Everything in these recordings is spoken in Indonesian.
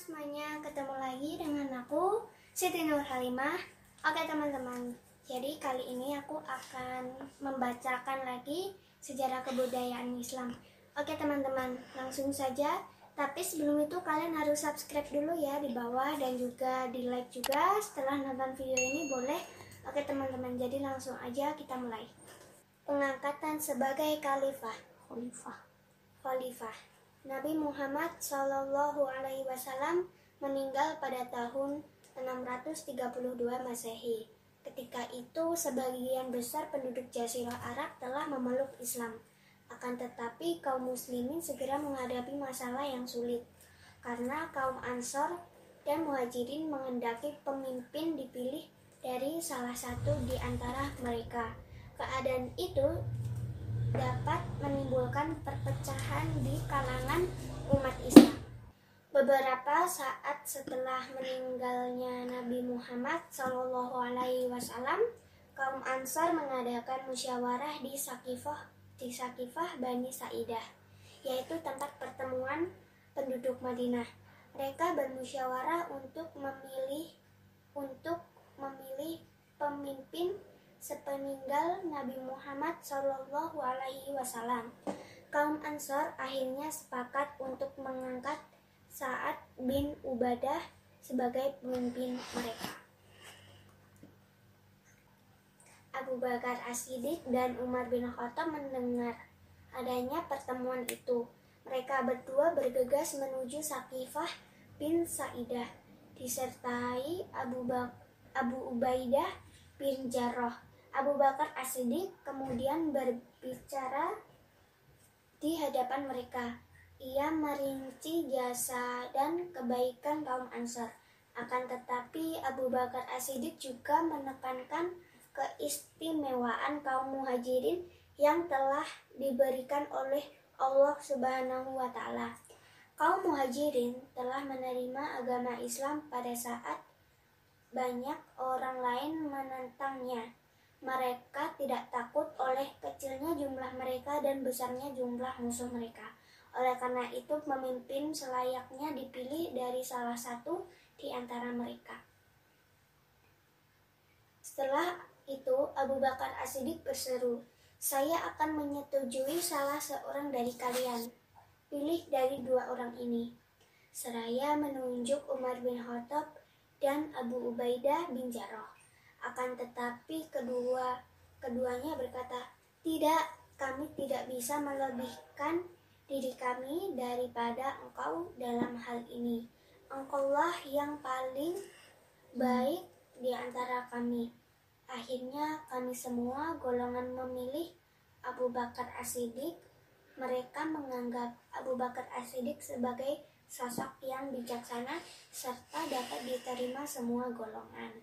semuanya, ketemu lagi dengan aku Siti Nur Halimah. Oke teman-teman, jadi kali ini aku akan membacakan lagi sejarah kebudayaan Islam. Oke teman-teman, langsung saja. Tapi sebelum itu kalian harus subscribe dulu ya di bawah Dan juga di like juga. Setelah nonton video ini boleh. Oke teman-teman, jadi langsung aja kita mulai. Pengangkatan sebagai khalifah. Khalifah. Khalifah. Nabi Muhammad Shallallahu Alaihi Wasallam meninggal pada tahun 632 Masehi. Ketika itu, sebagian besar penduduk Jazirah Arab telah memeluk Islam. Akan tetapi, kaum Muslimin segera menghadapi masalah yang sulit karena kaum Ansor dan Muhajirin menghendaki pemimpin dipilih dari salah satu di antara mereka. Keadaan itu dapat menimbulkan perpecahan di kalangan umat Islam. Beberapa saat setelah meninggalnya Nabi Muhammad Shallallahu Alaihi Wasallam, kaum Ansar mengadakan musyawarah di Sakifah di Sakifah Bani Sa'idah, yaitu tempat pertemuan penduduk Madinah. Mereka bermusyawarah untuk memilih untuk memilih pemimpin sepeninggal Nabi Muhammad Shallallahu Alaihi Wasallam. Kaum Ansor akhirnya sepakat untuk mengangkat Sa'ad bin Ubadah sebagai pemimpin mereka. Abu Bakar As-Siddiq dan Umar bin Khattab mendengar adanya pertemuan itu. Mereka berdua bergegas menuju Sakifah bin Sa'idah disertai Abu, Abu Ubaidah bin Jarrah. Abu Bakar As-Siddiq kemudian berbicara di hadapan mereka. Ia merinci jasa dan kebaikan kaum Ansar. Akan tetapi Abu Bakar As-Siddiq juga menekankan keistimewaan kaum Muhajirin yang telah diberikan oleh Allah Subhanahu wa taala. Kaum Muhajirin telah menerima agama Islam pada saat banyak orang lain menentangnya. Mereka tidak takut oleh kecilnya jumlah mereka dan besarnya jumlah musuh mereka. Oleh karena itu, pemimpin selayaknya dipilih dari salah satu di antara mereka. Setelah itu, Abu Bakar As-Siddiq berseru, "Saya akan menyetujui salah seorang dari kalian. Pilih dari dua orang ini." Seraya menunjuk Umar bin Khattab dan Abu Ubaidah bin Jarrah. Akan tetapi kedua keduanya berkata, "Tidak, kami tidak bisa melebihkan diri kami daripada engkau dalam hal ini. Engkaulah yang paling baik di antara kami." Akhirnya kami semua golongan memilih Abu Bakar As-Siddiq. Mereka menganggap Abu Bakar As-Siddiq sebagai sosok yang bijaksana serta dapat diterima semua golongan.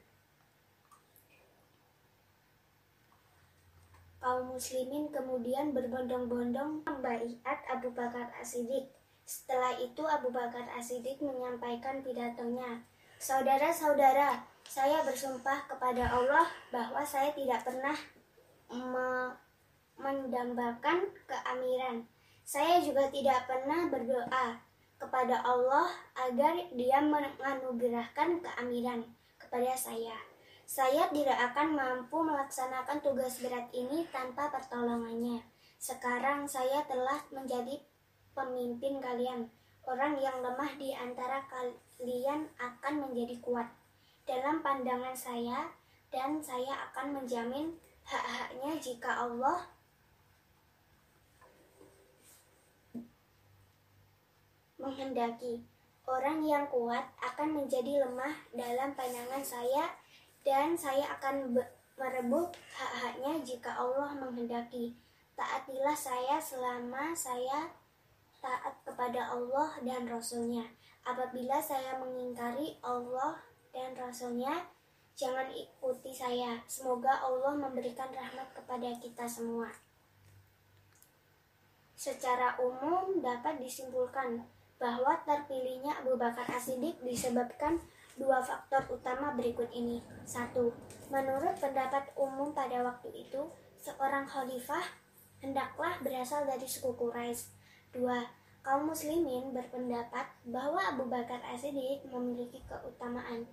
kaum muslimin kemudian berbondong-bondong membaiat Abu Bakar As-Siddiq. Setelah itu Abu Bakar As-Siddiq menyampaikan pidatonya. Saudara-saudara, saya bersumpah kepada Allah bahwa saya tidak pernah me mendambakan keamiran. Saya juga tidak pernah berdoa kepada Allah agar dia menganugerahkan keamiran kepada saya. Saya tidak akan mampu melaksanakan tugas berat ini tanpa pertolongannya. Sekarang saya telah menjadi pemimpin kalian. Orang yang lemah di antara kalian akan menjadi kuat. Dalam pandangan saya, dan saya akan menjamin hak-haknya jika Allah menghendaki. Orang yang kuat akan menjadi lemah dalam pandangan saya dan saya akan merebut hak-haknya jika Allah menghendaki. Taatilah saya selama saya taat kepada Allah dan Rasulnya. Apabila saya mengingkari Allah dan Rasulnya, jangan ikuti saya. Semoga Allah memberikan rahmat kepada kita semua. Secara umum dapat disimpulkan bahwa terpilihnya Abu Bakar As-Siddiq disebabkan dua faktor utama berikut ini. Satu, menurut pendapat umum pada waktu itu, seorang khalifah hendaklah berasal dari suku Quraisy. Dua, kaum muslimin berpendapat bahwa Abu Bakar As-Siddiq memiliki keutamaan,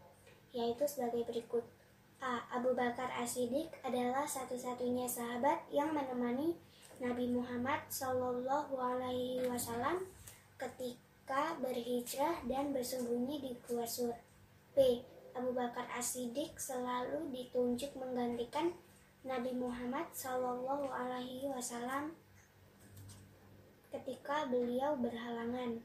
yaitu sebagai berikut. A. Abu Bakar As-Siddiq adalah satu-satunya sahabat yang menemani Nabi Muhammad Shallallahu Alaihi Wasallam ketika berhijrah dan bersembunyi di Gua. B. Abu Bakar As-Siddiq selalu ditunjuk menggantikan Nabi Muhammad Shallallahu Alaihi Wasallam ketika beliau berhalangan.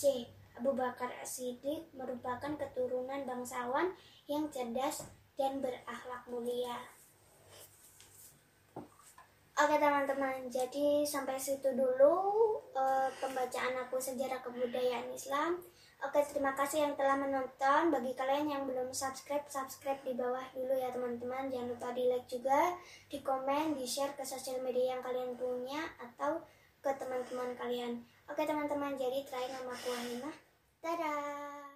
C. Abu Bakar As-Siddiq merupakan keturunan bangsawan yang cerdas dan berakhlak mulia. Oke teman-teman, jadi sampai situ dulu uh, pembacaan aku sejarah kebudayaan Islam. Oke, terima kasih yang telah menonton. Bagi kalian yang belum subscribe, subscribe di bawah dulu ya teman-teman. Jangan lupa di like juga, di komen, di share ke sosial media yang kalian punya atau ke teman-teman kalian. Oke teman-teman, jadi terakhir nama aku Dadah!